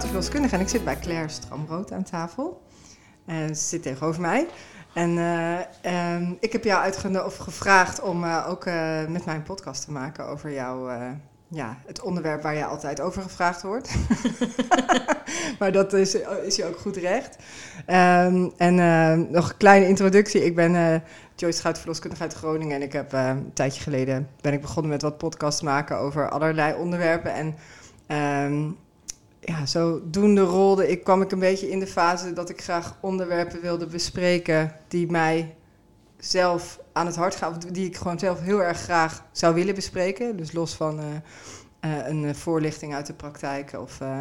verloskundige en ik zit bij Claire Stramrood aan tafel. En ze zit tegenover mij. En uh, um, ik heb jou uitgenodigd of gevraagd om uh, ook met mij een podcast te maken over jouw, ja, het onderwerp waar jij altijd over gevraagd wordt. maar dat is, is je ook goed recht. Um, en nog een kleine introductie. Ik ben Joyce Schuit, verloskundige uit Groningen. En ik heb een tijdje geleden ben ik begonnen met wat podcasts maken over allerlei onderwerpen. En um, ja, zodoende rolde ik, kwam ik een beetje in de fase dat ik graag onderwerpen wilde bespreken die mij zelf aan het hart gaan, die ik gewoon zelf heel erg graag zou willen bespreken. Dus los van uh, uh, een voorlichting uit de praktijk. Of, uh,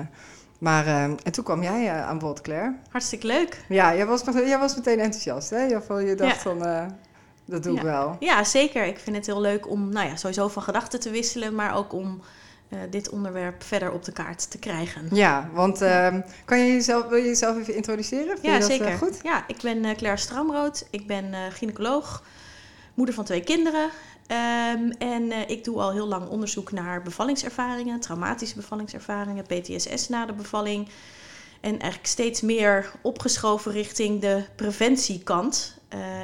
maar, en toen kwam jij aan bod, Claire. Hartstikke leuk. Ja, jij was, jij was meteen enthousiast, hè? Je dacht ja. van, dat doe ja. ik wel. Ja, zeker. Ik vind het heel leuk om, nou ja, sowieso van gedachten te wisselen, maar ook om uh, dit onderwerp verder op de kaart te krijgen. Ja, want uh, kan je jezelf, wil je jezelf even introduceren? Vind ja, je dat, zeker. Goed? Ja, ik ben uh, Claire Stramrood. Ik ben gynaecoloog, moeder van twee kinderen. Um, en ik doe al heel lang onderzoek naar bevallingservaringen, traumatische bevallingservaringen, PTSS na de bevalling. En eigenlijk steeds meer opgeschoven richting de preventiekant.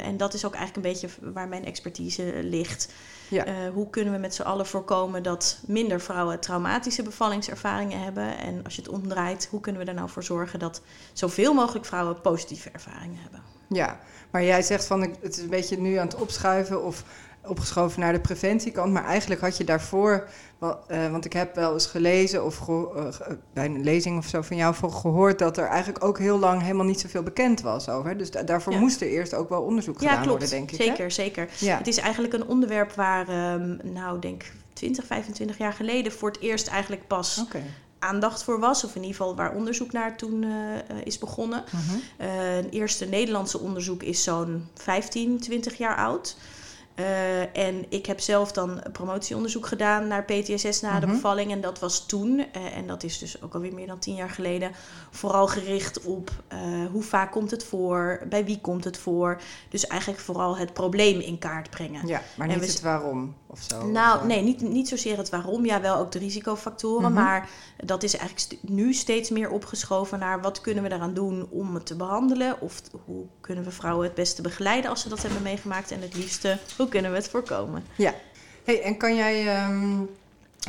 en dat is ook eigenlijk een beetje waar mijn expertise ligt. Ja. Uh, hoe kunnen we met z'n allen voorkomen dat minder vrouwen traumatische bevallingservaringen hebben? En als je het omdraait, hoe kunnen we er nou voor zorgen dat zoveel mogelijk vrouwen positieve ervaringen hebben? Ja, maar jij zegt van het is een beetje nu aan het opschuiven of opgeschoven naar de preventiekant. Maar eigenlijk had je daarvoor, uh, want ik heb wel eens gelezen of uh, bij een lezing of zo van jou voor gehoord dat er eigenlijk ook heel lang helemaal niet zoveel bekend was over. Dus da daarvoor ja. moest er eerst ook wel onderzoek ja, gedaan klopt. worden, denk ik. Zeker, hè? zeker. Ja. Het is eigenlijk een onderwerp waar, um, nou, denk 20, 25 jaar geleden voor het eerst eigenlijk pas. Okay aandacht voor was, of in ieder geval waar onderzoek naar toen uh, is begonnen. Uh, een eerste Nederlandse onderzoek is zo'n 15, 20 jaar oud. Uh, en ik heb zelf dan promotieonderzoek gedaan naar PTSS na mm -hmm. de bevalling. En dat was toen, uh, en dat is dus ook alweer meer dan tien jaar geleden, vooral gericht op uh, hoe vaak komt het voor, bij wie komt het voor. Dus eigenlijk vooral het probleem in kaart brengen. Ja, maar niet we, het waarom of zo? Nou, of nee, niet, niet zozeer het waarom. Ja, wel ook de risicofactoren. Mm -hmm. Maar dat is eigenlijk st nu steeds meer opgeschoven naar wat kunnen we daaraan doen om het te behandelen. Of hoe kunnen we vrouwen het beste begeleiden als ze dat hebben meegemaakt. En het liefste, hoe kunnen we het voorkomen? Ja. Hey, en kan jij um,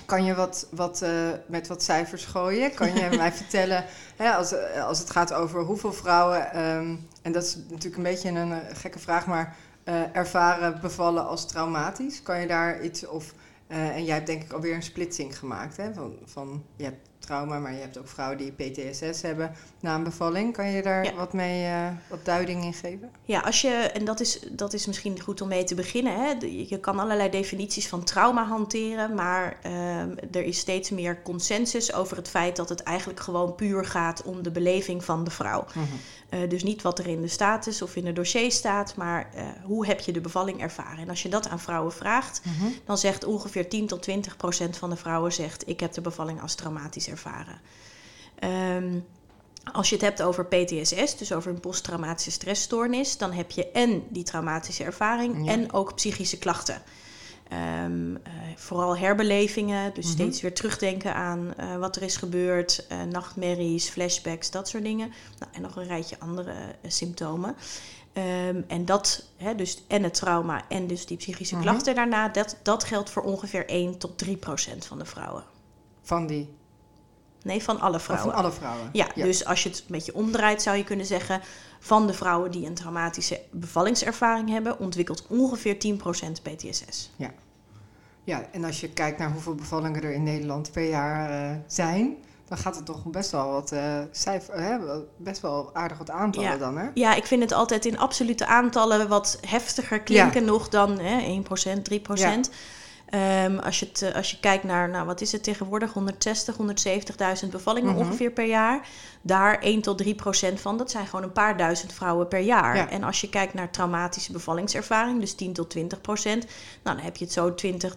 kan je wat, wat uh, met wat cijfers gooien? Kan je mij vertellen, hè, als, als het gaat over hoeveel vrouwen, um, en dat is natuurlijk een beetje een, een gekke vraag, maar uh, ervaren bevallen als traumatisch? Kan je daar iets of. En jij hebt denk ik alweer een splitsing gemaakt. Hè? Van, van, je hebt trauma, maar je hebt ook vrouwen die PTSS hebben na een bevalling. Kan je daar ja. wat mee, uh, wat duiding in geven? Ja, als je, en dat is, dat is misschien goed om mee te beginnen. Hè? Je kan allerlei definities van trauma hanteren, maar uh, er is steeds meer consensus over het feit dat het eigenlijk gewoon puur gaat om de beleving van de vrouw. Mm -hmm. uh, dus niet wat er in de status of in het dossier staat, maar uh, hoe heb je de bevalling ervaren? En als je dat aan vrouwen vraagt, mm -hmm. dan zegt ongeveer 10 tot 20 procent van de vrouwen zegt ik heb de bevalling als traumatisch ervaren. Um, als je het hebt over PTSS, dus over een posttraumatische stressstoornis, dan heb je en die traumatische ervaring ja. en ook psychische klachten. Um, uh, vooral herbelevingen, dus mm -hmm. steeds weer terugdenken aan uh, wat er is gebeurd, uh, nachtmerries, flashbacks, dat soort dingen. Nou, en nog een rijtje andere symptomen. Um, en dat, hè, dus en het trauma en dus die psychische mm -hmm. klachten daarna, dat, dat geldt voor ongeveer 1 tot 3 procent van de vrouwen. Van die Nee, van alle vrouwen. Van alle vrouwen. Ja, ja, dus als je het een beetje omdraait, zou je kunnen zeggen: van de vrouwen die een traumatische bevallingservaring hebben, ontwikkelt ongeveer 10% PTSS. Ja. ja, en als je kijkt naar hoeveel bevallingen er in Nederland per jaar uh, zijn, dan gaat het toch best wel wat uh, cijfer, hè, best wel aardig wat aantallen ja. dan, hè? Ja, ik vind het altijd in absolute aantallen wat heftiger klinken ja. nog dan hè, 1%, 3%. Um, als, je het, als je kijkt naar, nou, wat is het tegenwoordig, 160, 170.000 bevallingen mm -hmm. ongeveer per jaar. Daar 1 tot 3 procent van, dat zijn gewoon een paar duizend vrouwen per jaar. Ja. En als je kijkt naar traumatische bevallingservaring, dus 10 tot 20 procent, nou, dan heb je het zo 20,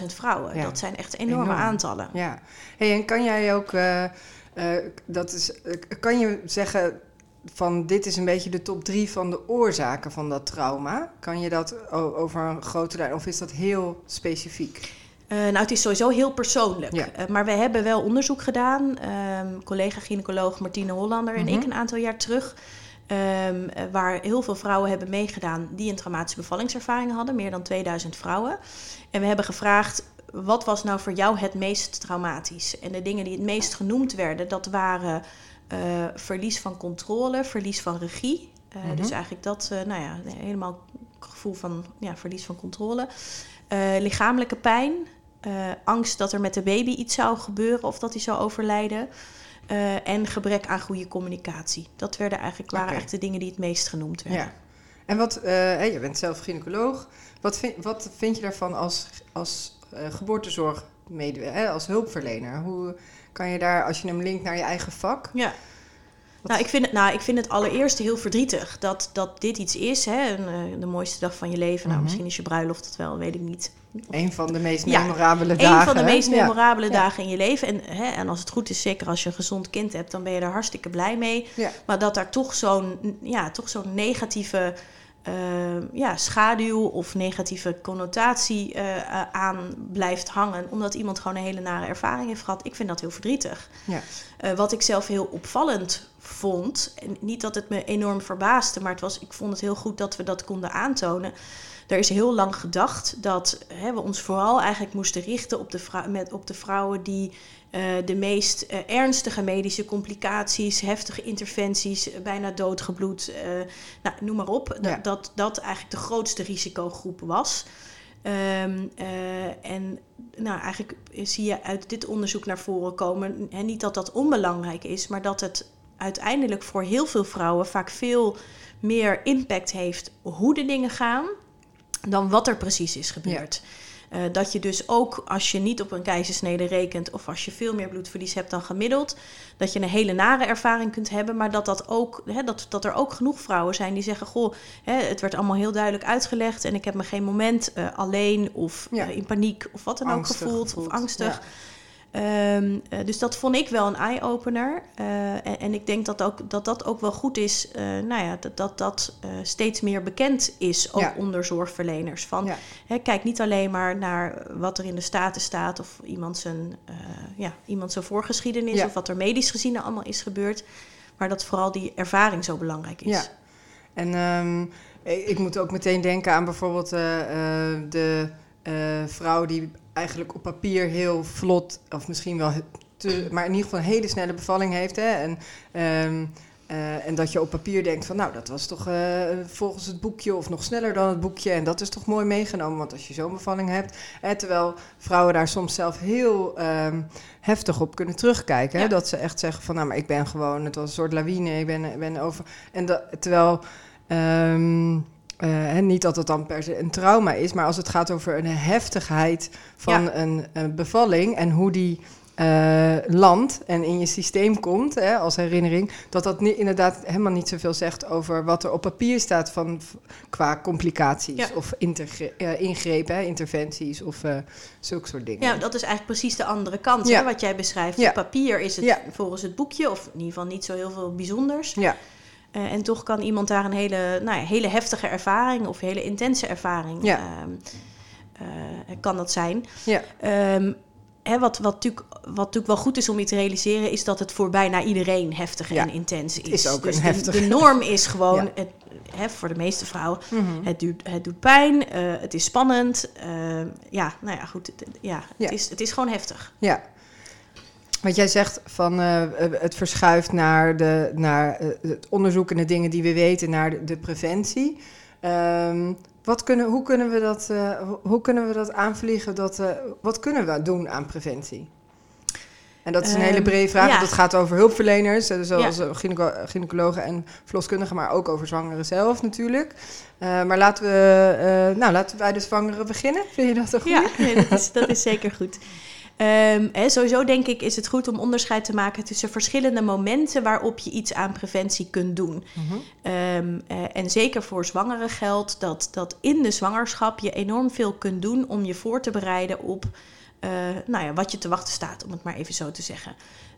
30.000 vrouwen. Ja. Dat zijn echt enorme Enorm. aantallen. Ja, hey, en kan jij ook, uh, uh, dat is, uh, kan je zeggen van dit is een beetje de top drie van de oorzaken van dat trauma. Kan je dat over een grote lijn, of is dat heel specifiek? Uh, nou, het is sowieso heel persoonlijk. Ja. Uh, maar we hebben wel onderzoek gedaan. Um, collega-gynaecoloog Martine Hollander en Mhm. ik een aantal jaar terug. um, uh, waar heel veel vrouwen hebben meegedaan die een traumatische bevallingservaring hadden. Meer dan 2000 vrouwen. En we hebben gevraagd, wat was nou voor jou het meest traumatisch? En de dingen die het meest genoemd werden, dat waren verlies van controle, verlies van regie. Uh, Mhm. Dus eigenlijk dat, uh, nou ja, helemaal gevoel van ja, verlies van controle. Uh, lichamelijke pijn, angst dat er met de baby iets zou gebeuren of dat hij zou overlijden. En gebrek aan goede communicatie. Dat werden eigenlijk, waren eigenlijk de dingen die het meest genoemd werden. Ja. En wat, eh, je bent zelf gynaecoloog. Wat vind, wat vind je daarvan als, als geboortezorgmedewerker, als hulpverlener? Hoe kan je daar, als je hem linkt naar je eigen vak? Ja. Nou ik, vind het, nou, ik vind het allereerst heel verdrietig dat, dat dit iets is. Hè? Een, uh, de mooiste dag van je leven. Nou, Mhm. misschien is je bruiloft dat wel, weet ik niet. Een van de meest Ja, memorabele Een dagen. van de meest Ja. memorabele Ja. dagen in je leven. En, hè, en als het goed is, zeker als je een gezond kind hebt, dan ben je er hartstikke blij mee. Ja. Maar dat daar toch zo'n ja, toch zo'n negatieve uh, ja, schaduw of negatieve connotatie uh, aan blijft hangen. Omdat iemand gewoon een hele nare ervaring heeft gehad. Ik vind dat heel verdrietig. Ja. Uh, wat ik zelf heel opvallend vond. En niet dat het me enorm verbaasde, maar het was, ik vond het heel goed dat we dat konden aantonen. Er is heel lang gedacht dat hè, we ons vooral eigenlijk moesten richten op de, vrou- met, op de vrouwen die uh, de meest uh, ernstige medische complicaties, heftige interventies, uh, bijna doodgebloed, nou, noem maar op. Ja. Dat, dat dat eigenlijk de grootste risicogroep was. Um, en nou, eigenlijk zie je uit dit onderzoek naar voren komen, en niet dat dat onbelangrijk is, maar dat het uiteindelijk voor heel veel vrouwen vaak veel meer impact heeft hoe de dingen gaan dan wat er precies is gebeurd. Ja. Uh, dat je dus ook als je niet op een keizersnede rekent of als je veel meer bloedverlies hebt dan gemiddeld, dat je een hele nare ervaring kunt hebben, maar dat, dat, ook, hè, dat, dat er ook genoeg vrouwen zijn die zeggen: Goh, hè, het werd allemaal heel duidelijk uitgelegd en ik heb me geen moment uh, alleen of ja. uh, in paniek of wat dan angstig ook gevoeld, gevoeld. of angstig. Ja. Um, uh, dus dat vond ik wel een eye-opener. Uh, en, en, ik denk dat, ook, dat dat ook wel goed is, uh, nou ja, dat dat, dat steeds meer bekend is, ook Ja. onder zorgverleners. Van, Ja. kijk niet alleen maar naar wat er in de staten staat of iemand zijn, ja, iemand zijn voorgeschiedenis Ja. of wat er medisch gezien allemaal is gebeurd. Maar dat vooral die ervaring zo belangrijk is. Ja. En um, ik moet ook meteen denken aan bijvoorbeeld de vrouw die eigenlijk op papier heel vlot, of misschien wel te, maar in ieder geval een hele snelle bevalling heeft. Hè? En, um, uh, en dat je op papier denkt van nou, dat was toch uh, volgens het boekje of nog sneller dan het boekje. En dat is toch mooi meegenomen, want als je zo'n bevalling hebt. Hè, terwijl vrouwen daar soms zelf heel um, heftig op kunnen terugkijken. Hè? Ja. Dat ze echt zeggen van nou, maar ik ben gewoon, het was een soort lawine, ik ben, ben over. En dat, terwijl... Um, uh, niet dat het dan per se een trauma is, maar als het gaat over een heftigheid van Ja. een, een bevalling en hoe die uh, landt en in je systeem komt hè, als herinnering, dat dat niet, inderdaad helemaal niet zoveel zegt over wat er op papier staat van, qua complicaties Ja. of uh, ingrepen, hè, interventies of zulke soort dingen. Ja, dat is eigenlijk precies de andere kant, Ja. hè, wat jij beschrijft. Op papier is het volgens het boekje, of in ieder geval niet zo heel veel bijzonders. Ja, Uh, en toch kan iemand daar een hele, nou ja, hele heftige ervaring of hele intense ervaring Ja. ehm, uh, kan dat zijn. ja, Ehm, hè, wat, wat, natuurlijk, wat natuurlijk wel goed is om je te realiseren, is dat het voor bijna iedereen heftig Ja, en intens is. is ook dus een de, de norm is gewoon, Ja. het, hè, voor de meeste vrouwen, Mhm. het, duurt, het doet pijn, eh, het is spannend. eh, ja, nou ja, goed. Het, Ja. Het, is, het is gewoon heftig. Ja. Wat jij zegt van uh, het verschuift naar, de, naar uh, het onderzoek en de dingen die we weten naar de, de preventie. Um, wat kunnen, hoe, kunnen we dat, uh, hoe kunnen we dat aanvliegen? Dat, wat kunnen we doen aan preventie? En dat is een um, hele brede vraag, ja. want het gaat over hulpverleners, zoals ja. gynaecologen en verloskundigen, maar ook over zwangeren zelf natuurlijk. Uh, maar laten we, uh, nou, laten we bij de zwangeren beginnen. Vind je dat een goede? Ja, nee, dat, is, dat is zeker goed. Um, hè, sowieso denk ik is het goed om onderscheid te maken tussen verschillende momenten waarop je iets aan preventie kunt doen. Mm -hmm. um, uh, en zeker voor zwangeren geldt dat, dat in de zwangerschap je enorm veel kunt doen om je voor te bereiden op uh, nou ja, wat je te wachten staat, om het maar even zo te zeggen.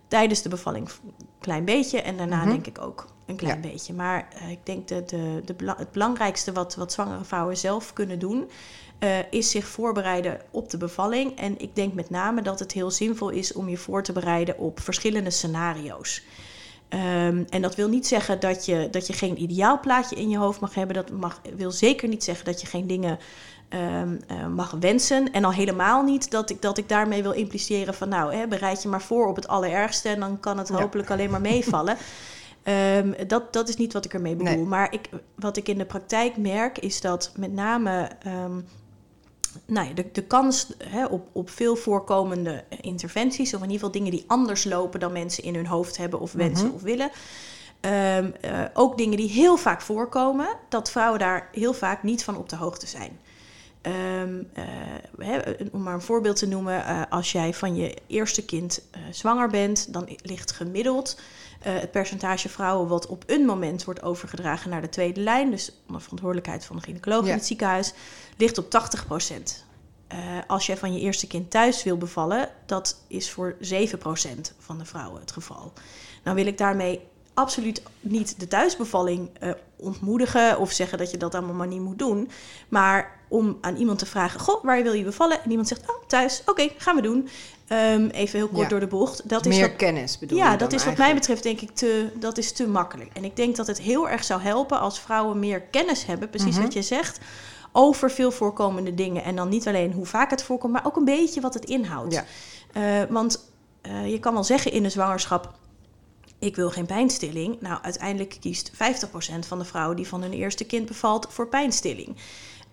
tijdens de bevalling een klein beetje en daarna Mhm. denk ik ook een klein beetje. Maar eh, ik denk dat de, de, het belangrijkste wat, wat zwangere vrouwen zelf kunnen doen, eh, is zich voorbereiden op de bevalling. En ik denk met name dat het heel zinvol is om je voor te bereiden op verschillende scenario's. Ehm, en dat wil niet zeggen dat je, dat je geen ideaalplaatje in je hoofd mag hebben. Dat mag, wil zeker niet zeggen dat je geen dingen ehm, eh, mag wensen. En al helemaal niet dat ik, dat ik daarmee wil impliceren van... nou, hè, bereid je maar voor op het allerergste... en dan kan het Ja. hopelijk alleen maar meevallen. Ehm, dat, dat is niet wat ik ermee bedoel. Nee. Maar ik, wat ik in de praktijk merk is dat met name... nou ja, de, de kans hè, op, op veel voorkomende interventies, of in ieder geval dingen die anders lopen dan mensen in hun hoofd hebben of wensen Mhm. of willen. Ehm, eh, ook dingen die heel vaak voorkomen, dat vrouwen daar heel vaak niet van op de hoogte zijn. Ehm, eh, hè, om maar een voorbeeld te noemen, eh, als jij van je eerste kind zwanger bent, dan ligt gemiddeld het percentage vrouwen wat op een moment wordt overgedragen naar de tweede lijn, dus onder verantwoordelijkheid van de gynaecoloog Ja. in het ziekenhuis, ligt op 80% Eh, als jij van je eerste kind thuis wil bevallen, dat is voor 7% van de vrouwen het geval. Nou wil ik daarmee absoluut niet de thuisbevalling eh, ontmoedigen of zeggen dat je dat allemaal maar niet moet doen. Maar om aan iemand te vragen, goh, waar wil je bevallen? En iemand zegt, oh, thuis, oké, gaan we doen. Ehm, even heel kort Ja. door de bocht. Dat is Meer wat, kennis bedoel ja, dat is wat mij betreft denk ik te, dat is te makkelijk. En ik denk dat het heel erg zou helpen als vrouwen meer kennis hebben, precies Mhm. wat je zegt, over veel voorkomende dingen. En dan niet alleen hoe vaak het voorkomt, maar ook een beetje wat het inhoudt. Ja. Eh, want eh, je kan wel zeggen in de zwangerschap, ik wil geen pijnstilling. Nou, uiteindelijk kiest 50% van de vrouwen die van hun eerste kind bevalt voor pijnstilling.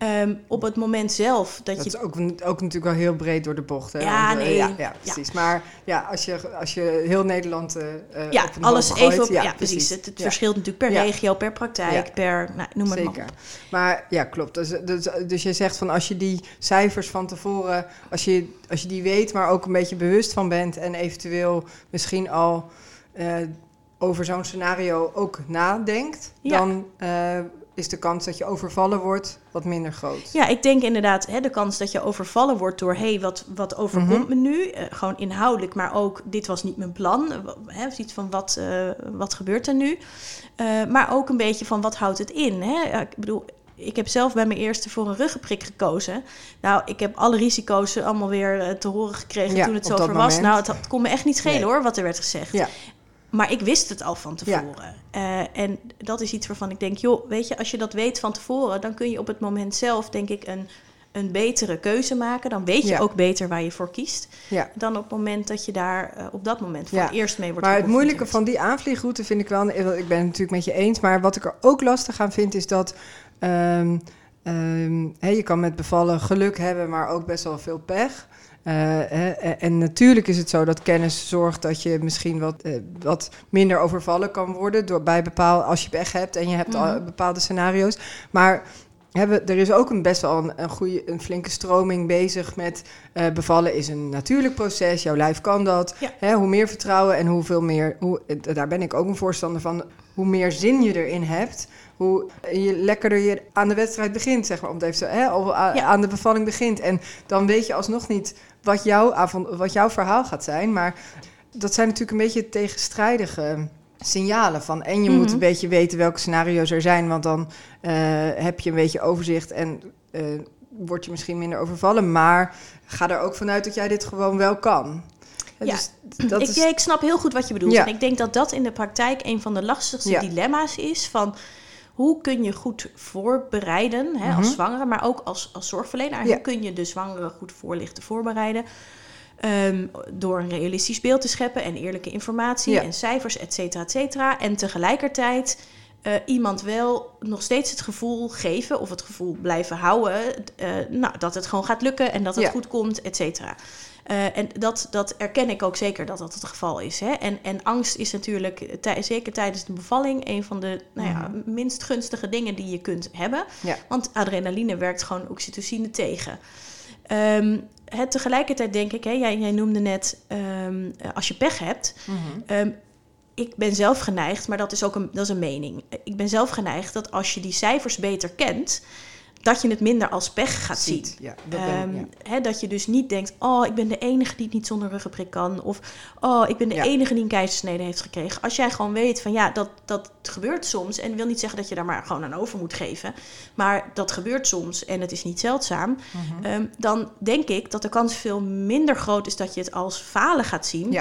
Ehm, op het moment zelf dat, Dat je is ook, ook natuurlijk wel heel breed door de bocht. Hè? Ja, Want, eh, nee. Ja, ja, Ja. precies. Maar ja, als je, als je heel Nederland eh eh, Ja, alles gooit, even op. Ja, precies. Het, verschilt natuurlijk per regio, per praktijk, per. Nou, noem maar Zeker. op. Maar ja, klopt. Dus, dus, dus je zegt van als je die cijfers van tevoren, als je, als je die weet, maar ook een beetje bewust van bent en eventueel misschien al over zo'n scenario ook nadenkt, dan is de kans dat je overvallen wordt wat minder groot. Ja, ik denk inderdaad hè, de kans dat je overvallen wordt door... hé, hey, wat, wat overkomt Mhm. me nu? Eh, gewoon inhoudelijk, maar ook dit was niet mijn plan. Eh, Hè, zoiets van wat, eh, wat gebeurt er nu? Maar ook een beetje van wat houdt het in? Hè? Ik bedoel, ik heb zelf bij mijn eerste voor een ruggenprik gekozen. Nou, ik heb alle risico's allemaal weer te horen gekregen Ja, toen het zover was. Nou, het, het kon me echt niet schelen Nee. hoor, wat er werd gezegd. Ja. Maar ik wist het al van tevoren. Eh, en dat is iets waarvan ik denk, joh, weet je, als je dat weet van tevoren, dan kun je op het moment zelf, denk ik, een, een betere keuze maken. Dan weet je Ja. ook beter waar je voor kiest. Ja. Dan op het moment dat je daar eh, op dat moment voor het eerst mee wordt Maar het moeilijke van die aanvliegroute vind ik wel, ik ben het natuurlijk met je eens, maar wat ik er ook lastig aan vind is dat ehm, ehm, hè, je kan met bevallen geluk hebben, maar ook best wel veel pech. Eh, hè, en, en natuurlijk is het zo dat kennis zorgt dat je misschien wat, eh, wat minder overvallen kan worden door, bij bepaal, als je pech hebt en je hebt al Mhm. bepaalde scenario's. Maar hebben, er is ook een best wel een, een, goede, een flinke stroming bezig met eh, bevallen is een natuurlijk proces. Jouw lijf kan dat. Ja. Hè, hoe meer vertrouwen en hoeveel meer, hoe, eh, daar ben ik ook een voorstander van, hoe meer zin je erin hebt, hoe je lekkerder je aan de wedstrijd begint, zeg maar, om het even zo, hè, of Ja. aan de bevalling begint. En dan weet je alsnog niet wat jouw, avond, wat jouw verhaal gaat zijn, maar dat zijn natuurlijk een beetje tegenstrijdige signalen van. En je moet Mhm. een beetje weten welke scenario's er zijn, want dan eh, heb je een beetje overzicht en eh, word je misschien minder overvallen. Maar ga er ook vanuit dat jij dit gewoon wel kan. Ja, Dus dat ik, is, ik snap heel goed wat je bedoelt. Ja. En ik denk dat dat in de praktijk een van de lastigste Ja. dilemma's is. Van hoe kun je goed voorbereiden hè, als Mhm. zwangere, maar ook als, als zorgverlener. Ja. Hoe kun je de zwangere goed voorlichten, voorbereiden? Ehm, door een realistisch beeld te scheppen en eerlijke informatie Ja. en cijfers, et cetera, et cetera. En tegelijkertijd eh, iemand wel nog steeds het gevoel geven of het gevoel blijven houden eh, nou, dat het gewoon gaat lukken en dat het Ja. goed komt, et cetera. Eh, en dat, dat erken ik ook zeker dat dat het geval is. Hè? En, en angst is natuurlijk, tij- zeker tijdens de bevalling, een van de nou ja, minst gunstige dingen die je kunt hebben. Mhm. Ja. Want adrenaline werkt gewoon oxytocine tegen. Ehm, het, tegelijkertijd denk ik, hè, jij, jij noemde net ehm, eh, als je pech hebt. Mhm. Ehm, ik ben zelf geneigd, maar dat is ook een, dat is een mening. Ik ben zelf geneigd dat als je die cijfers beter kent, dat je het minder als pech gaat zien. Ja, dat Ehm, ja. dat je dus niet denkt, oh, ik ben de enige die het niet zonder ruggenprik kan. Of, oh, ik ben de Ja. enige die een keizersnede heeft gekregen. Als jij gewoon weet van, ja, dat, dat gebeurt soms. En wil niet zeggen dat je daar maar gewoon aan over moet geven. Maar dat gebeurt soms en het is niet zeldzaam. Mhm. Ehm, dan denk ik dat de kans veel minder groot is dat je het als falen gaat zien.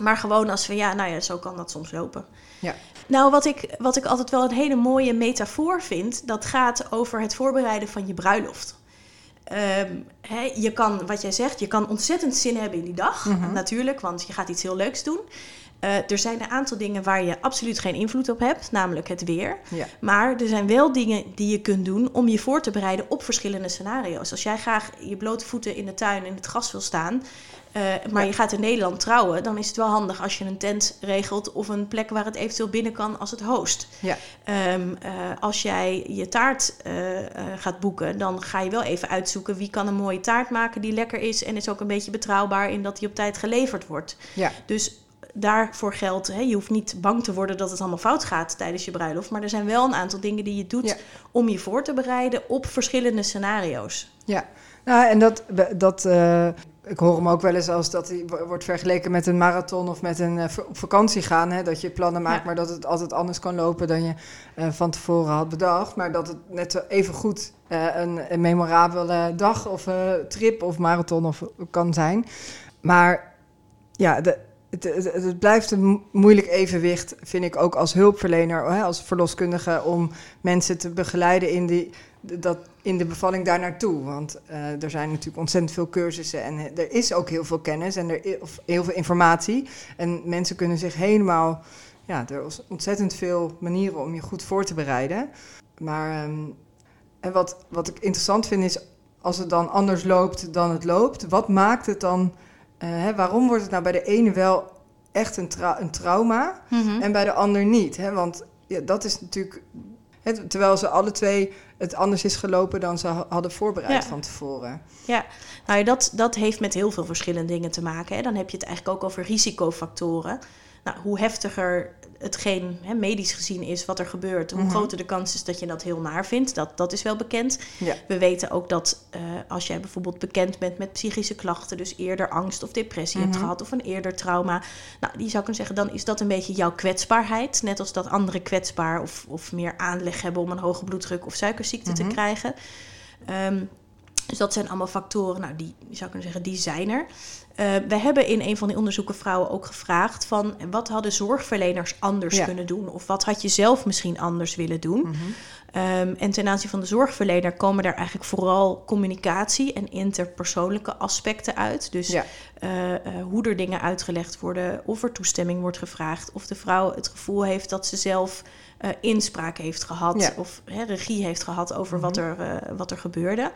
Maar gewoon als van, ja, nou ja, zo kan dat soms lopen. Ja. Nou, wat ik, wat ik altijd wel een hele mooie metafoor vind, dat gaat over het voorbereiden van je bruiloft. Ehm, je kan, wat jij zegt, je kan ontzettend zin hebben in die dag, Mhm. natuurlijk, want je gaat iets heel leuks doen. Eh, er zijn een aantal dingen waar je absoluut geen invloed op hebt, namelijk het weer. Ja. Maar er zijn wel dingen die je kunt doen om je voor te bereiden op verschillende scenario's. Als jij graag je blote voeten in de tuin in het gras wil staan, eh, maar je gaat in Nederland trouwen, dan is het wel handig als je een tent regelt of een plek waar het eventueel binnen kan als het host. Ja. Ehm, eh, als jij je taart eh, gaat boeken, dan ga je wel even uitzoeken wie kan een mooie taart maken die lekker is en is ook een beetje betrouwbaar in dat die op tijd geleverd wordt. Ja. Dus daarvoor geldt, hè, je hoeft niet bang te worden dat het allemaal fout gaat tijdens je bruiloft, maar er zijn wel een aantal dingen die je doet Ja. om je voor te bereiden op verschillende scenario's. Ja, nou, en dat, dat ik hoor hem ook wel eens als dat hij wo- wordt vergeleken met een marathon of met een eh, op vakantie gaan. Hè, dat je plannen maakt, Ja. maar dat het altijd anders kan lopen dan je eh, van tevoren had bedacht. Maar dat het net even goed eh, een, een memorabele dag of trip of marathon of, kan zijn. Maar ja, de, het, het, blijft een mo- moeilijk evenwicht, vind ik ook als hulpverlener, als verloskundige, om mensen te begeleiden in, die, dat, in de bevalling daar naartoe. Want eh, er zijn natuurlijk ontzettend veel cursussen en eh, er is ook heel veel kennis en er of heel veel informatie. En mensen kunnen zich helemaal, ja, er is ontzettend veel manieren om je goed voor te bereiden. Maar ehm, en wat, wat ik interessant vind is, als het dan anders loopt dan het loopt, wat maakt het dan, hè, waarom wordt het nou bij de ene wel echt een, tra- een trauma en bij de ander niet? Hè? Want ja, dat is natuurlijk, hè, terwijl ze alle twee het anders is gelopen dan ze ha- hadden voorbereid Ja. van tevoren. Nou ja, dat, dat heeft met heel veel verschillende dingen te maken. Hè. Dan heb je het eigenlijk ook over risicofactoren. Nou, hoe heftiger hetgeen hè, medisch gezien is wat er gebeurt, hoe Mhm. groter de kans is dat je dat heel naar vindt. Dat, dat is wel bekend. Ja. We weten ook dat eh, als jij bijvoorbeeld bekend bent met psychische klachten, dus eerder angst of depressie hebt Mhm. gehad of een eerder trauma, nou, die zou kunnen zeggen, dan is dat een beetje jouw kwetsbaarheid. Net als dat anderen kwetsbaar of, of meer aanleg hebben om een hoge bloeddruk of suikerziekte te Mhm. krijgen. Ehm, dus dat zijn allemaal factoren, nou, die zou kunnen zeggen, die zijn er. Eh, we hebben in een van die onderzoeken vrouwen ook gevraagd van wat hadden zorgverleners anders Ja. kunnen doen? Of wat had je zelf misschien anders willen doen? Mhm. Ehm, en ten aanzien van de zorgverlener komen daar eigenlijk vooral communicatie en interpersoonlijke aspecten uit. Dus Ja. eh, eh, hoe er dingen uitgelegd worden, of er toestemming wordt gevraagd, of de vrouw het gevoel heeft dat ze zelf inspraak heeft gehad Ja. of hè, regie heeft gehad over wat, Mhm. er, eh, wat er gebeurde.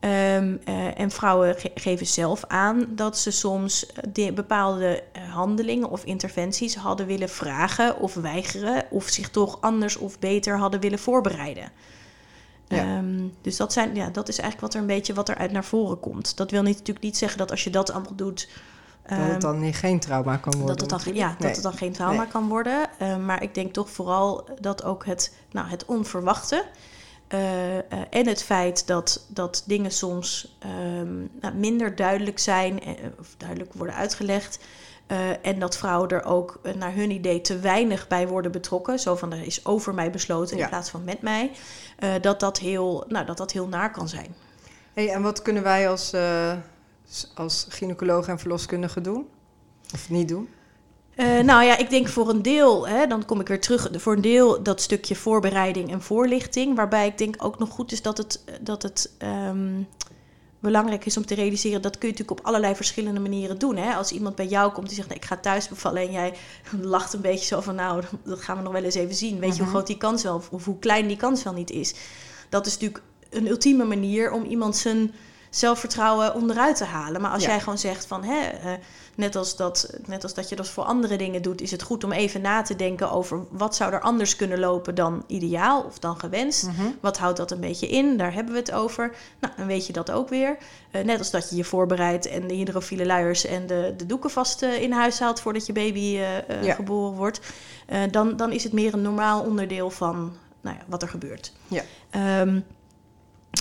Ehm, eh, en vrouwen ge- geven zelf aan dat ze soms eh, de bepaalde eh, handelingen of interventies hadden willen vragen of weigeren, of zich toch anders of beter hadden willen voorbereiden. Ja. Ehm, dus dat, zijn, ja, dat is eigenlijk wat er een beetje wat er uit naar voren komt. Dat wil niet, natuurlijk niet zeggen dat als je dat allemaal doet, Dat ehm, het dan niet geen trauma kan worden. dat het dan, ja, dat het dan geen trauma Nee. kan worden. Maar ik denk toch vooral dat ook het, nou, het onverwachte. Eh, eh, en het feit dat, dat dingen soms ehm, nou, minder duidelijk zijn eh, of duidelijk worden uitgelegd. en dat vrouwen er ook naar hun idee te weinig bij worden betrokken. Zo van er is over mij besloten Ja. in plaats van met mij. dat, dat, heel, nou, dat dat heel naar kan zijn. Hey, en wat kunnen wij als, als gynaecoloog en verloskundige doen? Of niet doen? Eh, nou ja, ik denk voor een deel, hè, dan kom ik weer terug, voor een deel dat stukje voorbereiding en voorlichting. Waarbij ik denk ook nog goed is dat het, dat het ehm, belangrijk is om te realiseren. Dat kun je natuurlijk op allerlei verschillende manieren doen. Hè? Als iemand bij jou komt die zegt, nee, ik ga thuis bevallen. En jij lacht een beetje zo van, nou, dat gaan we nog wel eens even zien. Weet je hoe Mhm. groot die kans wel, of hoe klein die kans wel niet is. Dat is natuurlijk een ultieme manier om iemand zijn zelfvertrouwen onderuit te halen. Maar als Ja. jij gewoon zegt van, hè, net, als dat, net als dat je dat voor andere dingen doet, is het goed om even na te denken over wat zou er anders kunnen lopen dan ideaal of dan gewenst. Mhm. Wat houdt dat een beetje in? Daar hebben we het over. Nou, dan weet je dat ook weer. Eh, net als dat je je voorbereidt en de hydrofiele luiers en de, de doeken vast eh, in huis haalt voordat je baby eh, Ja. geboren wordt. Dan, dan is het meer een normaal onderdeel van nou ja, wat er gebeurt. Ja. Ehm,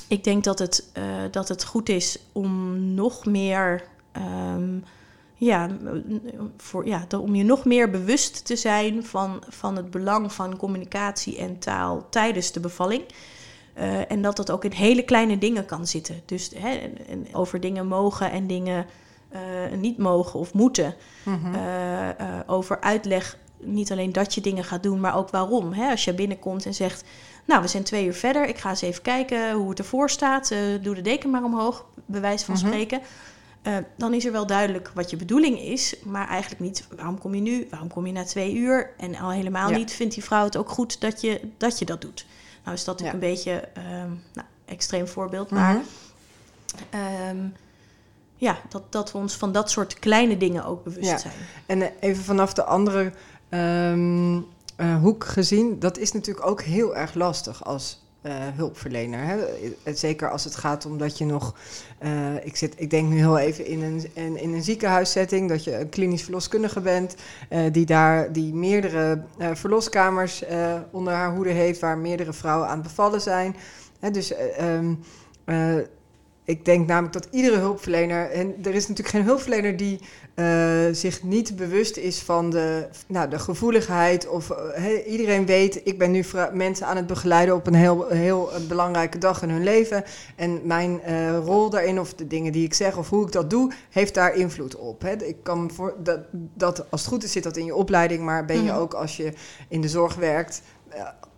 ik denk dat het, uh, dat het goed is om nog meer. Um, ja, voor, ja, om je nog meer bewust te zijn van, van het belang van communicatie en taal tijdens de bevalling. Uh, en dat dat ook in hele kleine dingen kan zitten. Dus hè, over dingen mogen en dingen uh, niet mogen of moeten. Mm over uitleg, niet alleen dat je dingen gaat doen, maar ook waarom. Hè? Als je binnenkomt en zegt, nou, we zijn twee uur verder. Ik ga eens even kijken hoe het ervoor staat. Uh, doe de deken maar omhoog, bewijs van mhm. spreken. Uh, dan is er wel duidelijk wat je bedoeling is, maar eigenlijk niet waarom kom je nu, waarom kom je na twee uur en al helemaal niet vindt die vrouw het ook goed dat je dat, je dat doet. Nou is dat natuurlijk een beetje um, nou, extreem voorbeeld, maar um, ja, dat, dat we ons van dat soort kleine dingen ook bewust ja. zijn. En eh, even vanaf de andere um, uh, hoek gezien, dat is natuurlijk ook heel erg lastig als uh, hulpverlener. Hè? Zeker als het gaat om dat je nog. Ik, zit, ik denk nu heel even in een, in, in een ziekenhuissetting, dat je een klinisch verloskundige bent, die daar die meerdere verloskamers onder haar hoede heeft, waar meerdere vrouwen aan het bevallen zijn. Hè, dus um, ik denk namelijk dat iedere hulpverlener, en er is natuurlijk geen hulpverlener die uh, zich niet bewust is van de, nou, de gevoeligheid. Of uh, iedereen weet, ik ben nu mensen aan het begeleiden op een heel, heel belangrijke dag in hun leven. En mijn uh, rol daarin, of de dingen die ik zeg, of hoe ik dat doe, heeft daar invloed op. Hè. Ik kan voor, dat, dat, als het goed is, zit dat in je opleiding, maar ben je mhm. ook als je in de zorg werkt,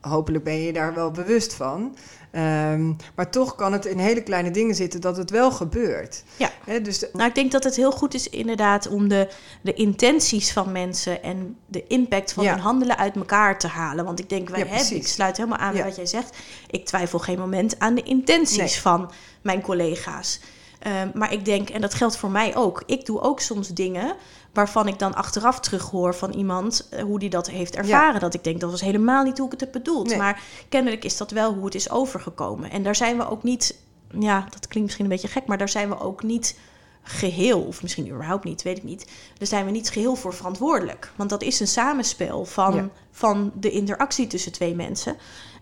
hopelijk ben je daar wel bewust van. Um, maar toch kan het in hele kleine dingen zitten dat het wel gebeurt. Ja. dus Nou, ik denk dat het heel goed is inderdaad om de, de intenties van mensen en de impact van hun handelen uit elkaar te halen. Want ik denk, wij, ja, hè, ik sluit helemaal aan bij wat jij zegt. Ik twijfel geen moment aan de intenties van mijn collega's. Um, maar ik denk, en dat geldt voor mij ook, ik doe ook soms dingen waarvan ik dan achteraf terughoor van iemand uh, hoe die dat heeft ervaren. Dat ik denk, dat was helemaal niet hoe ik het heb bedoeld. Maar kennelijk is dat wel hoe het is overgekomen. En daar zijn we ook niet, ja, dat klinkt misschien een beetje gek, maar daar zijn we ook niet geheel, of misschien überhaupt niet, weet ik niet. Daar zijn we niet geheel voor verantwoordelijk. Want dat is een samenspel van, van de interactie tussen twee mensen.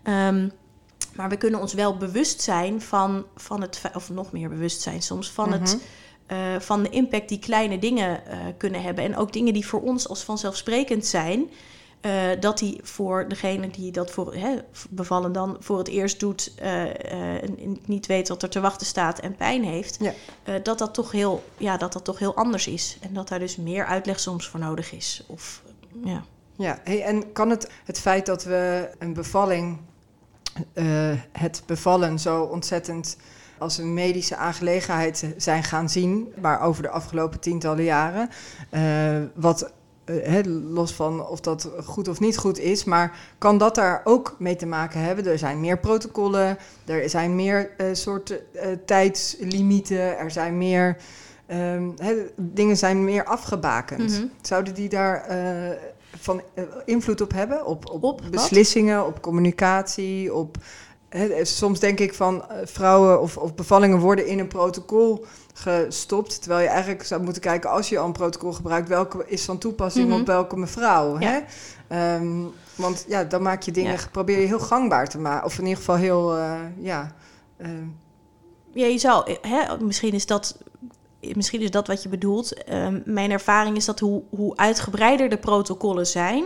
Um, maar we kunnen ons wel bewust zijn van, van het, of nog meer bewust zijn soms, van het mhm. Eh, van de impact die kleine dingen uh, kunnen hebben. En ook dingen die voor ons als vanzelfsprekend zijn. Uh, dat die voor degene die dat voor hè, bevallen dan voor het eerst doet, en niet weet wat er te wachten staat en pijn heeft, ja. dat, dat, toch heel, ja, dat dat toch heel anders is. En dat daar dus meer uitleg soms voor nodig is. Of, ja. Ja, hey, en kan het, het feit dat we een bevalling, het bevallen zo ontzettend als een medische aangelegenheid zijn gaan zien, maar over de afgelopen tientallen jaren. Uh, wat uh, los van of dat goed of niet goed is, maar kan dat daar ook mee te maken hebben? Er zijn meer protocollen, er zijn meer uh, soorten tijdslimieten, er zijn meer. Um, dingen zijn meer afgebakend. Mm Zouden die daar van invloed op hebben? Op, op, op beslissingen, op communicatie, op soms denk ik van eh, vrouwen of, of, bevallingen worden in een protocol gestopt. Terwijl je eigenlijk zou moeten kijken, als je al een protocol gebruikt, welke is van toepassing mhm. op welke mevrouw. Hè? Ehm, want ja, dan maak je dingen, probeer je heel gangbaar te maken. Of in ieder geval heel, uh, ja. Uh. Ja, je zou, hè, misschien is dat misschien is dat wat je bedoelt. Ehm, mijn ervaring is dat hoe, hoe uitgebreider de protocollen zijn,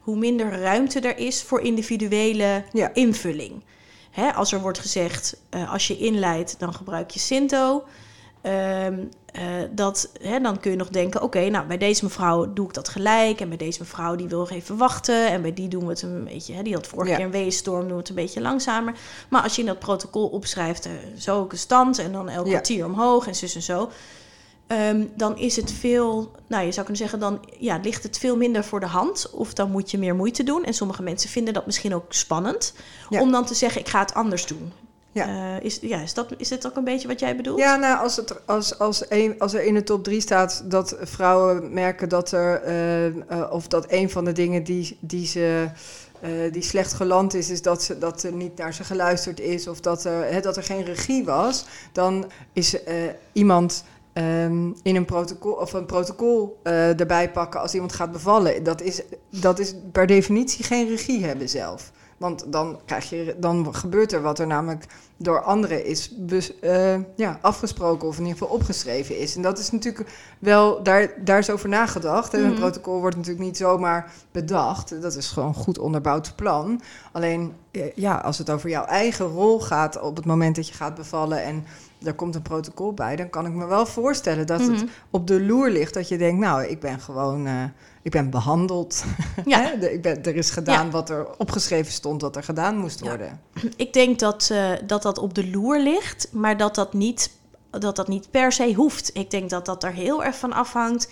hoe minder ruimte er is voor individuele invulling. Hè, als er wordt gezegd, uh, als je inleidt, dan gebruik je Sinto. Uh, dat, hè, dan kun je nog denken, oké, nou bij deze mevrouw doe ik dat gelijk. En bij deze mevrouw die wil nog even wachten. En bij die doen we het een beetje, hè, die had vorige keer een weestorm, doen we het een beetje langzamer. Maar als je in dat protocol opschrijft, uh, zo ook een stand en dan elk kwartier omhoog en zus en zo. Um, dan is het veel, nou je zou kunnen zeggen, dan ja, ligt het veel minder voor de hand. Of dan moet je meer moeite doen. En sommige mensen vinden dat misschien ook spannend. Om dan te zeggen, ik ga het anders doen. Ja. Uh, is, ja, is, dat, is dit ook een beetje wat jij bedoelt? Ja, nou, als, het, als, als, een, als er in de top 3 staat dat vrouwen merken dat er, uh, uh, of dat een van de dingen die, die ze. die slecht geland is, is dat, ze, dat er niet naar ze geluisterd is of dat dat er geen regie was. Dan is iemand Um, in een protocol of een protocol uh, erbij pakken als iemand gaat bevallen. Dat is, dat is per definitie geen regie hebben zelf. Want dan, krijg je, dan gebeurt er wat er namelijk door anderen is uh, ja, afgesproken of in ieder geval opgeschreven is. En dat is natuurlijk wel, daar, daar is over nagedacht. En een mhm. protocol wordt natuurlijk niet zomaar bedacht. Dat is gewoon een goed onderbouwd plan. Alleen, eh, ja, als het over jouw eigen rol gaat op het moment dat je gaat bevallen en er komt een protocol bij, dan kan ik me wel voorstellen dat het mhm. op de loer ligt. Dat je denkt, nou, ik ben gewoon, uh, ik ben behandeld. Ja. ik ben, er is gedaan wat er opgeschreven stond dat er gedaan moest worden. Ik denk dat, uh, dat dat op de loer ligt, maar dat dat niet, dat dat niet per se hoeft. Ik denk dat dat er heel erg van afhangt.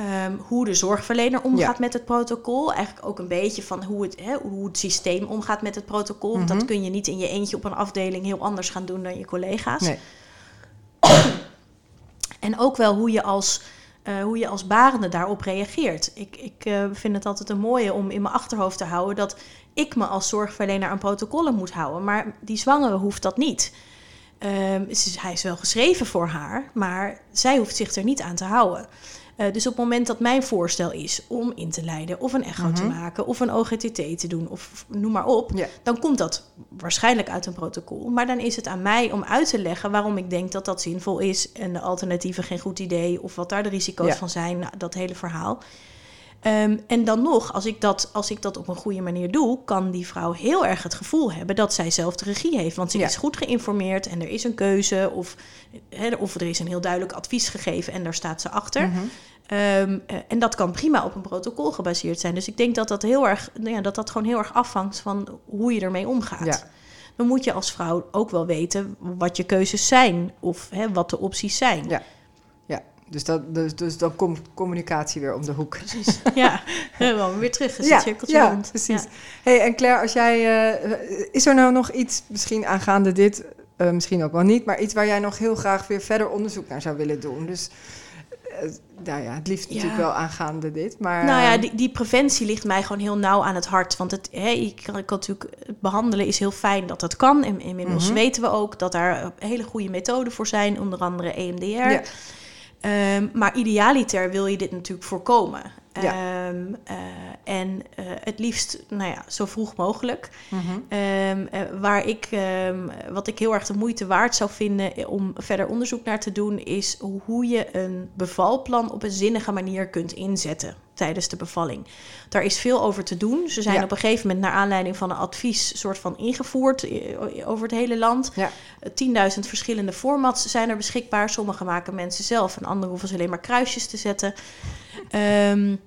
Um, hoe de zorgverlener omgaat met het protocol. Eigenlijk ook een beetje van hoe het, hè, hoe het systeem omgaat met het protocol. Dat mhm. kun je niet in je eentje op een afdeling heel anders gaan doen dan je collega's. Nee. en ook wel hoe je als, uh, hoe je als barende daarop reageert. Ik, ik uh, vind het altijd een mooie om in mijn achterhoofd te houden dat ik me als zorgverlener aan protocollen moet houden. Maar die zwangere hoeft dat niet. Um, hij is wel geschreven voor haar, maar zij hoeft zich er niet aan te houden. Uh, dus op het moment dat mijn voorstel is om in te leiden, of een echo te mhm. maken, of een OGTT te doen, of noem maar op, dan komt dat waarschijnlijk uit een protocol. Maar dan is het aan mij om uit te leggen waarom ik denk dat dat zinvol is en de alternatieven geen goed idee, of wat daar de risico's van zijn, nou, dat hele verhaal. Um, en dan nog, als ik, dat, als ik dat op een goede manier doe, kan die vrouw heel erg het gevoel hebben dat zij zelf de regie heeft. Want ze is goed geïnformeerd en er is een keuze, of, of er is een heel duidelijk advies gegeven en daar staat ze achter. Mhm. Ehm, eh, en dat kan prima op een protocol gebaseerd zijn. Dus ik denk dat dat heel erg, nou ja, dat dat gewoon heel erg afhangt van hoe je ermee omgaat. Dan moet je als vrouw ook wel weten wat je keuzes zijn of wat de opties zijn. Ja. Dus, dat, dus, dus dan komt communicatie weer om de hoek. Precies. Ja, helemaal weer terug. Is ja, cirkeltje ja, precies. Hey, en Claire, als jij, uh, is er nou nog iets, misschien aangaande dit, uh, misschien ook wel niet, maar iets waar jij nog heel graag weer verder onderzoek naar zou willen doen? Dus uh, nou ja, het liefst natuurlijk wel aangaande dit. Maar, nou ja, die, die, preventie ligt mij gewoon heel nauw aan het hart. Want het, hè, ik, kan, ik kan natuurlijk, het behandelen is heel fijn dat dat kan. En inmiddels mm weten we ook dat daar hele goede methoden voor zijn, onder andere EMDR. Ja. Um, maar idealiter wil je dit natuurlijk voorkomen. Ja. Um, uh, en uh, het liefst, nou ja, zo vroeg mogelijk. Mm -hmm. um, uh, waar ik, wat ik heel erg de moeite waard zou vinden om verder onderzoek naar te doen, is hoe je een bevalplan op een zinnige manier kunt inzetten tijdens de bevalling. Daar is veel over te doen. Ze zijn op een gegeven moment naar aanleiding van een advies soort van ingevoerd over het hele land. Ja. 10.000 verschillende formats zijn er beschikbaar. Sommige maken mensen zelf en andere hoeven ze alleen maar kruisjes te zetten. Um,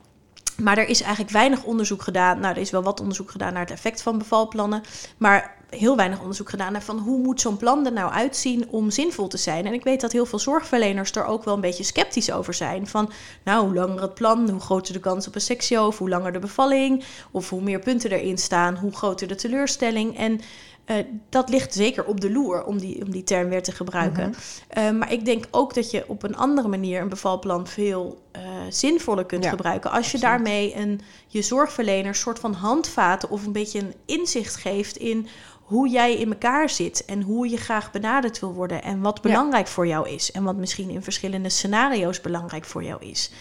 maar er is eigenlijk weinig onderzoek gedaan. Nou, er is wel wat onderzoek gedaan naar het effect van bevalplannen. Maar heel weinig onderzoek gedaan naar van hoe moet zo'n plan er nou uitzien om zinvol te zijn. En ik weet dat heel veel zorgverleners er ook wel een beetje sceptisch over zijn. Van nou, hoe langer het plan, hoe groter de kans op een sectio, of hoe langer de bevalling, of hoe meer punten erin staan, hoe groter de teleurstelling. En uh, dat ligt zeker op de loer, om die, om die term weer te gebruiken. uh, maar ik denk ook dat je op een andere manier een bevalplan veel uh, zinvoller kunt gebruiken. Als je daarmee een, je zorgverlener soort van handvaten of een beetje een inzicht geeft in hoe jij in elkaar zit en hoe je graag benaderd wil worden en wat belangrijk voor jou is en wat misschien in verschillende scenario's belangrijk voor jou is.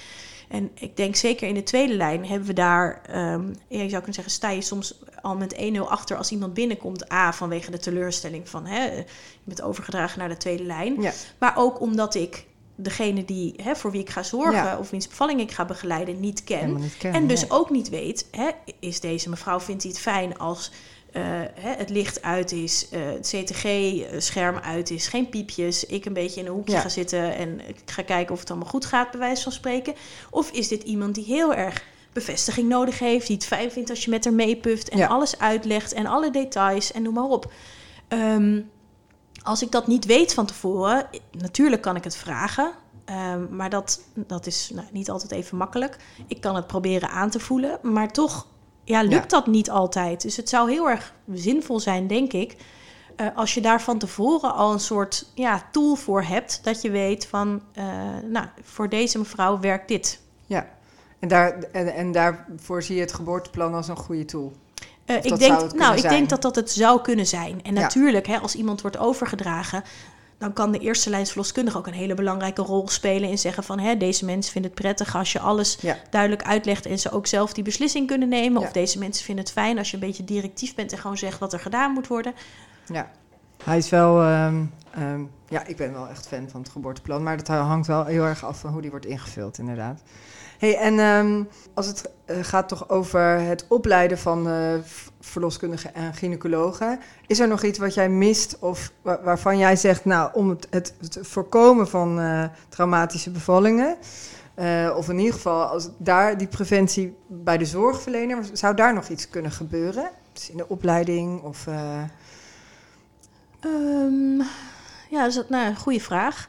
En ik denk zeker in de tweede lijn hebben we daar, um, ja, je zou kunnen zeggen, sta je soms al met 1-0 achter als iemand binnenkomt. A, vanwege de teleurstelling van hè, je bent overgedragen naar de tweede lijn. Ja. Maar ook omdat ik degene die, hè, voor wie ik ga zorgen of wiens bevalling ik ga begeleiden niet ken. en dus ook niet weet, hè, is deze mevrouw, vindt hij het fijn als het licht uit is, uh, het CTG-scherm uit is, geen piepjes, ik een beetje in een hoekje ga zitten en ik ga kijken of het allemaal goed gaat, bij wijze van spreken. Of is dit iemand die heel erg bevestiging nodig heeft, die het fijn vindt als je met haar meepuft en alles uitlegt en alle details en noem maar op. Um, als ik dat niet weet van tevoren, natuurlijk kan ik het vragen. Um, maar dat, dat is nou, niet altijd even makkelijk. Ik kan het proberen aan te voelen, maar toch ja, lukt dat niet altijd. Dus het zou heel erg zinvol zijn, denk ik, uh, als je daar van tevoren al een soort ja, tool voor hebt, dat je weet van, uh, nou, voor deze mevrouw werkt dit. Ja, en, daar, en, en daarvoor zie je het geboorteplan als een goede tool. Uh, ik denk, nou, ik denk dat dat het zou kunnen zijn. En natuurlijk, hè, als iemand wordt overgedragen, dan kan de eerste lijnsverloskundige ook een hele belangrijke rol spelen in zeggen van hè, deze mensen vinden het prettig als je alles Ja. duidelijk uitlegt en ze ook zelf die beslissing kunnen nemen. Ja. Of deze mensen vinden het fijn als je een beetje directief bent en gewoon zegt wat er gedaan moet worden. Ja. Hij is wel, ehm, ehm, ja, ik ben wel echt fan van het geboorteplan, maar dat hangt wel heel erg af van hoe die wordt ingevuld, inderdaad. Hey, en ehm, als het eh, gaat toch over het opleiden van eh, verloskundigen en gynaecologen, is er nog iets wat jij mist of wa- waarvan jij zegt, nou, om het, het, het voorkomen van eh, traumatische bevallingen, eh, of in ieder geval als daar die preventie bij de zorgverlener, zou daar nog iets kunnen gebeuren? Dus in de opleiding of... eh, Ehm, ja, dat is een nou, een goede vraag.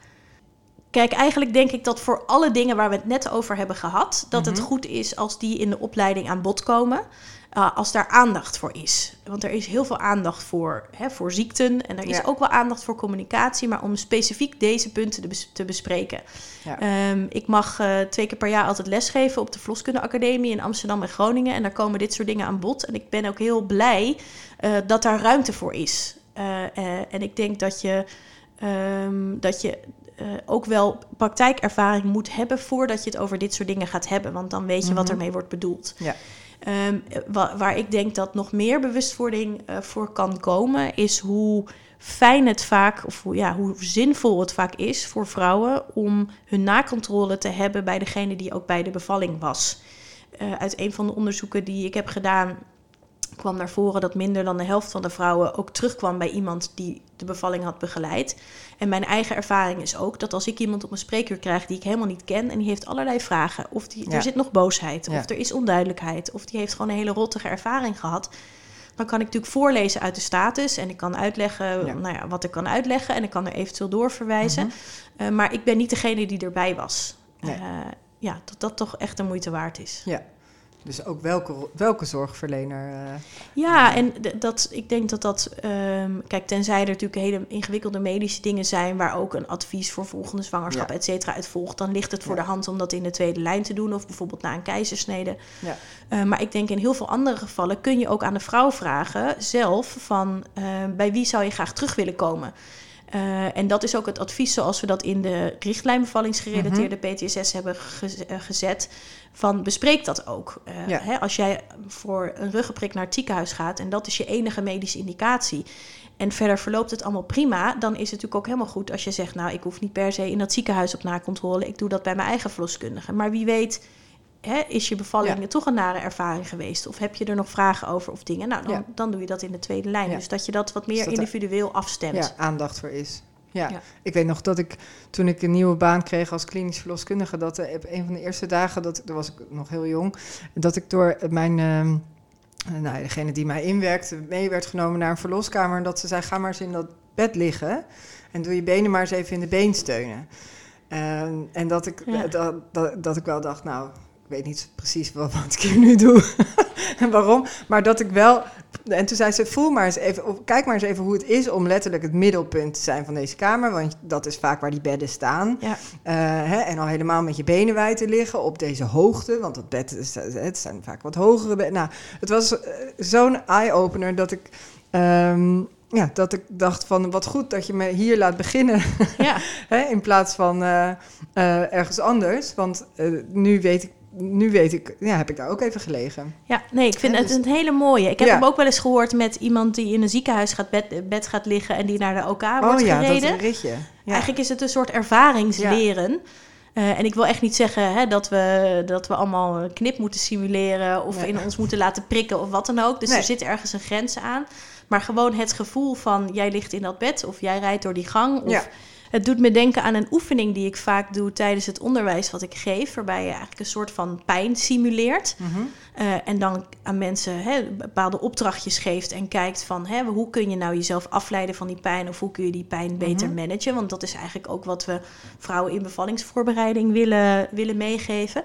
Kijk, eigenlijk denk ik dat voor alle dingen waar we het net over hebben gehad, dat het Mhm. goed is als die in de opleiding aan bod komen. Uh, als daar aandacht voor is. Want er is heel veel aandacht voor, hè, voor ziekten. En er is Ja. ook wel aandacht voor communicatie. Maar om specifiek deze punten te, bes- te bespreken. Ja. Ehm, ik mag eh, twee keer per jaar altijd lesgeven op de Verloskunde Academie in Amsterdam en Groningen. En daar komen dit soort dingen aan bod. En ik ben ook heel blij eh, dat daar ruimte voor is. Eh, eh, en ik denk dat je, ehm, dat je eh, ook wel praktijkervaring moet hebben voordat je het over dit soort dingen gaat hebben. Want dan weet je wat Mhm. ermee wordt bedoeld. Ja. Ehm, wa- waar ik denk dat nog meer bewustwording eh, voor kan komen, is hoe fijn het vaak, of hoe, ja, hoe zinvol het vaak is voor vrouwen om hun nakontrole te hebben bij degene die ook bij de bevalling was. Eh, uit een van de onderzoeken die ik heb gedaan, kwam naar voren dat minder dan de helft van de vrouwen ook terugkwam bij iemand die de bevalling had begeleid. En mijn eigen ervaring is ook dat als ik iemand op een spreekuur krijg die ik helemaal niet ken en die heeft allerlei vragen, of die, Ja. er zit nog boosheid, Ja. of er is onduidelijkheid, of die heeft gewoon een hele rottige ervaring gehad. Dan kan ik natuurlijk voorlezen uit de status en ik kan uitleggen Ja. Nou ja, wat ik kan uitleggen en ik kan er eventueel doorverwijzen. Eh, maar ik ben niet degene die erbij was. Nee. Eh, ja, dat dat toch echt de moeite waard is. Ja. Dus ook welke, welke zorgverlener. eh, Ja, en dat, ik denk dat dat... ehm, kijk, tenzij er natuurlijk hele ingewikkelde medische dingen zijn... waar ook een advies voor volgende zwangerschap, Ja. et cetera, uit volgt... dan ligt het voor Ja. de hand om dat in de tweede lijn te doen... of bijvoorbeeld na een keizersnede. ja. Eh, maar ik denk in heel veel andere gevallen kun je ook aan de vrouw vragen zelf van eh, bij wie zou je graag terug willen komen. Eh, en dat is ook het advies zoals we dat in de richtlijn bevallingsgerelateerde PTSS hebben eh, gezet. Van bespreek dat ook. Eh, Ja. hè, als jij voor een ruggenprik naar het ziekenhuis gaat en dat is je enige medische indicatie. En verder verloopt het allemaal prima. Dan is het natuurlijk ook helemaal goed als je zegt: Nou, ik hoef niet per se in dat ziekenhuis op nakontrole. Ik doe dat bij mijn eigen verloskundige. Maar wie weet hè, is je bevalling Ja. toch een nare ervaring geweest? Of heb je er nog vragen over of dingen? Nou, dan, Ja. dan doe je dat in de tweede lijn. Dus dat je dat wat meer Dus dat er- individueel afstemt. ja, aandacht voor is. Ja. Ja. ik weet nog dat ik toen ik een nieuwe baan kreeg als klinisch verloskundige, dat eh, op een van de eerste dagen, dat, was ik nog heel jong, dat ik door mijn, ehm, nou, degene die mij inwerkte, mee werd genomen naar een verloskamer en dat ze zei, ga maar eens in dat bed liggen en doe je benen maar eens even in de been steunen. En, en dat, ik, Ja. dat, dat, dat ik wel dacht, nou, ik weet niet precies wat, wat ik hier nu doe en waarom, maar dat ik wel en toen zei ze, voel maar eens even, of kijk maar eens even hoe het is om letterlijk het middelpunt te zijn van deze kamer. Want dat is vaak waar die bedden staan. Ja. Eh, hè, en al helemaal met je benen wijd te liggen op deze hoogte. Want dat bed, is, het zijn vaak wat hogere bedden. Nou, het was eh, zo'n eye-opener dat ik... ehm, ja, dat ik dacht van wat goed dat je me hier laat beginnen Ja. in plaats van eh, eh, ergens anders. Want eh, nu weet ik, nu weet ik, ja, heb ik daar ook even gelegen. Ja, nee, ik vind Ja, het dus- een hele mooie. Ik heb Ja. hem ook wel eens gehoord met iemand die in een ziekenhuis gaat bed, bed gaat liggen en die naar de OK wordt oh ja, gereden. dat ritje. Ja. Eigenlijk is het een soort ervaringsleren. Eh, en ik wil echt niet zeggen hè, dat, we, dat we allemaal een knip moeten simuleren of Nee. in ons moeten laten prikken of wat dan ook. Dus Nee. er zit ergens een grens aan. Maar gewoon het gevoel van jij ligt in dat bed of jij rijdt door die gang. Of Ja. Het doet me denken aan een oefening die ik vaak doe tijdens het onderwijs wat ik geef. Waarbij je eigenlijk een soort van pijn simuleert. Mhm. Eh, en dan aan mensen hè, bepaalde opdrachtjes geeft en kijkt van hè, hoe kun je nou jezelf afleiden van die pijn of hoe kun je die pijn beter Mhm. managen. Want dat is eigenlijk ook wat we vrouwen in bevallingsvoorbereiding willen, willen meegeven.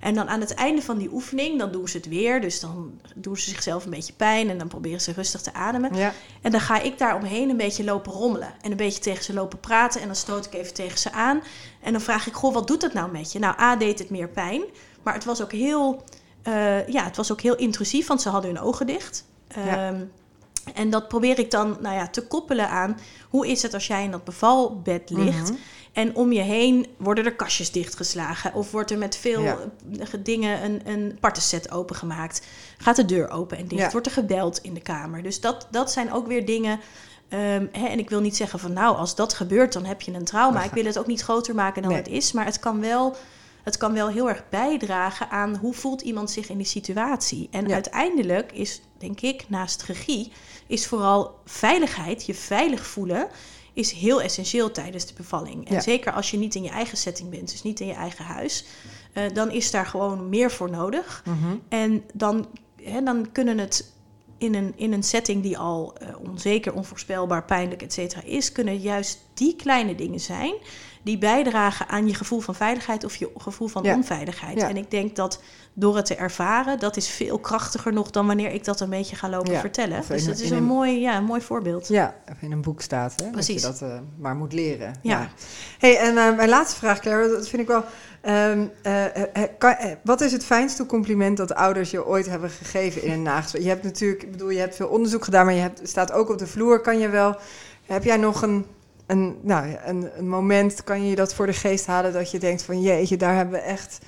En dan aan het einde van die oefening, dan doen ze het weer. Dus dan doen ze zichzelf een beetje pijn en dan proberen ze rustig te ademen. Ja. En dan ga ik daar omheen een beetje lopen rommelen. En een beetje tegen ze lopen praten. En dan stoot ik even tegen ze aan. En dan vraag ik, goh, wat doet het nou met je? Nou, A deed het meer pijn. Maar het was ook heel, eh, ja, het was ook heel intrusief, want ze hadden hun ogen dicht. Ja. Ehm, En dat probeer ik dan nou ja, te koppelen aan hoe is het als jij in dat bevalbed ligt. Mhm. En om je heen worden er kastjes dichtgeslagen. Of wordt er met veel Ja. dingen een, een partenset opengemaakt. Gaat de deur open en dicht. Ja. Wordt er gebeld in de kamer. Dus dat, dat zijn ook weer dingen. ehm, hè, en ik wil niet zeggen van nou, als dat gebeurt, dan heb je een trauma. Ik wil het ook niet groter maken dan Nee. het is. Maar het kan wel. Het kan wel heel erg bijdragen aan hoe voelt iemand zich in die situatie. En Ja. uiteindelijk is, denk ik, naast regie, is vooral veiligheid, je veilig voelen, is heel essentieel tijdens de bevalling. En Ja. zeker als je niet in je eigen setting bent, dus niet in je eigen huis, eh, dan is daar gewoon meer voor nodig. Mhm. En dan, hè, dan kunnen het in een, in een setting die al eh, onzeker, onvoorspelbaar, pijnlijk, et cetera is, kunnen juist die kleine dingen zijn die bijdragen aan je gevoel van veiligheid of je gevoel van Ja. onveiligheid. Ja. En ik denk dat door het te ervaren, dat is veel krachtiger nog dan wanneer ik dat een beetje ga lopen Ja, vertellen. Dus dat is een, een- mooi, ja, een mooi voorbeeld. Ja, of in een boek staat, hè? Precies. Dat je dat eh, maar moet leren. Ja. hey, en eh, mijn laatste vraag, Claire, dat vind ik wel... ehm, eh, eh, kan- eh, wat is het fijnste compliment dat ouders je ooit hebben gegeven in een nagesprek? Je hebt natuurlijk, ik bedoel, je hebt veel onderzoek gedaan, maar je hebt, staat ook op de vloer. Kan je wel... Heb jij nog een, een, nou, een, een moment, kan je dat voor de geest halen dat je denkt van... Jeetje, daar hebben we echt...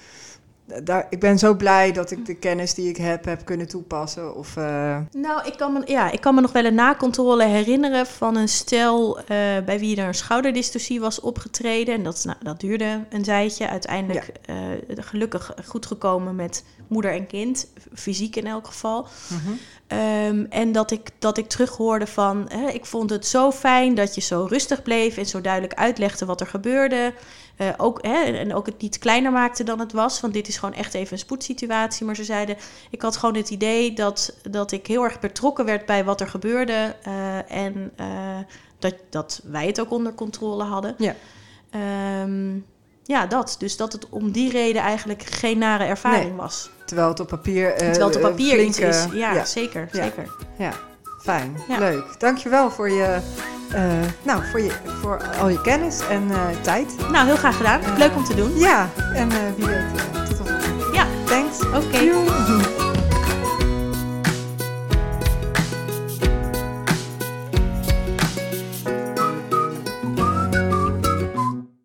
Daar, ik ben zo blij dat ik de kennis die ik heb, heb kunnen toepassen. Of, eh, Nou, ik kan, me, ja, ik kan me nog wel een nakontrole herinneren van een stel eh, bij wie er een schouderdystocie was opgetreden. En dat, nou, dat duurde een tijdje. Uiteindelijk eh, gelukkig goed gekomen met moeder en kind, fysiek in elk geval. mhm. Ehm, en dat ik, dat ik terughoorde van, hè, ik vond het zo fijn dat je zo rustig bleef en zo duidelijk uitlegde wat er gebeurde. Eh, ook, hè, en ook het niet kleiner maakte dan het was, want dit is gewoon echt even een spoedsituatie. Maar ze zeiden, ik had gewoon het idee dat, dat ik heel erg betrokken werd bij wat er gebeurde. eh, en eh, dat, dat wij het ook onder controle hadden. Ja. Ehm, ja, dat. Dus dat het om die reden eigenlijk geen nare ervaring Nee. was. Terwijl het op papier. Terwijl het op papier iets is. Ja, ja, zeker. Ja. zeker. ja, fijn. Ja. Leuk. Dankjewel voor je, eh, nou, voor, je, voor al je kennis en eh, tijd. Nou, heel graag gedaan. Leuk om te doen. Ja, en eh, wie weet, eh, tot de volgende. Ja, Thanks. oké. Joe.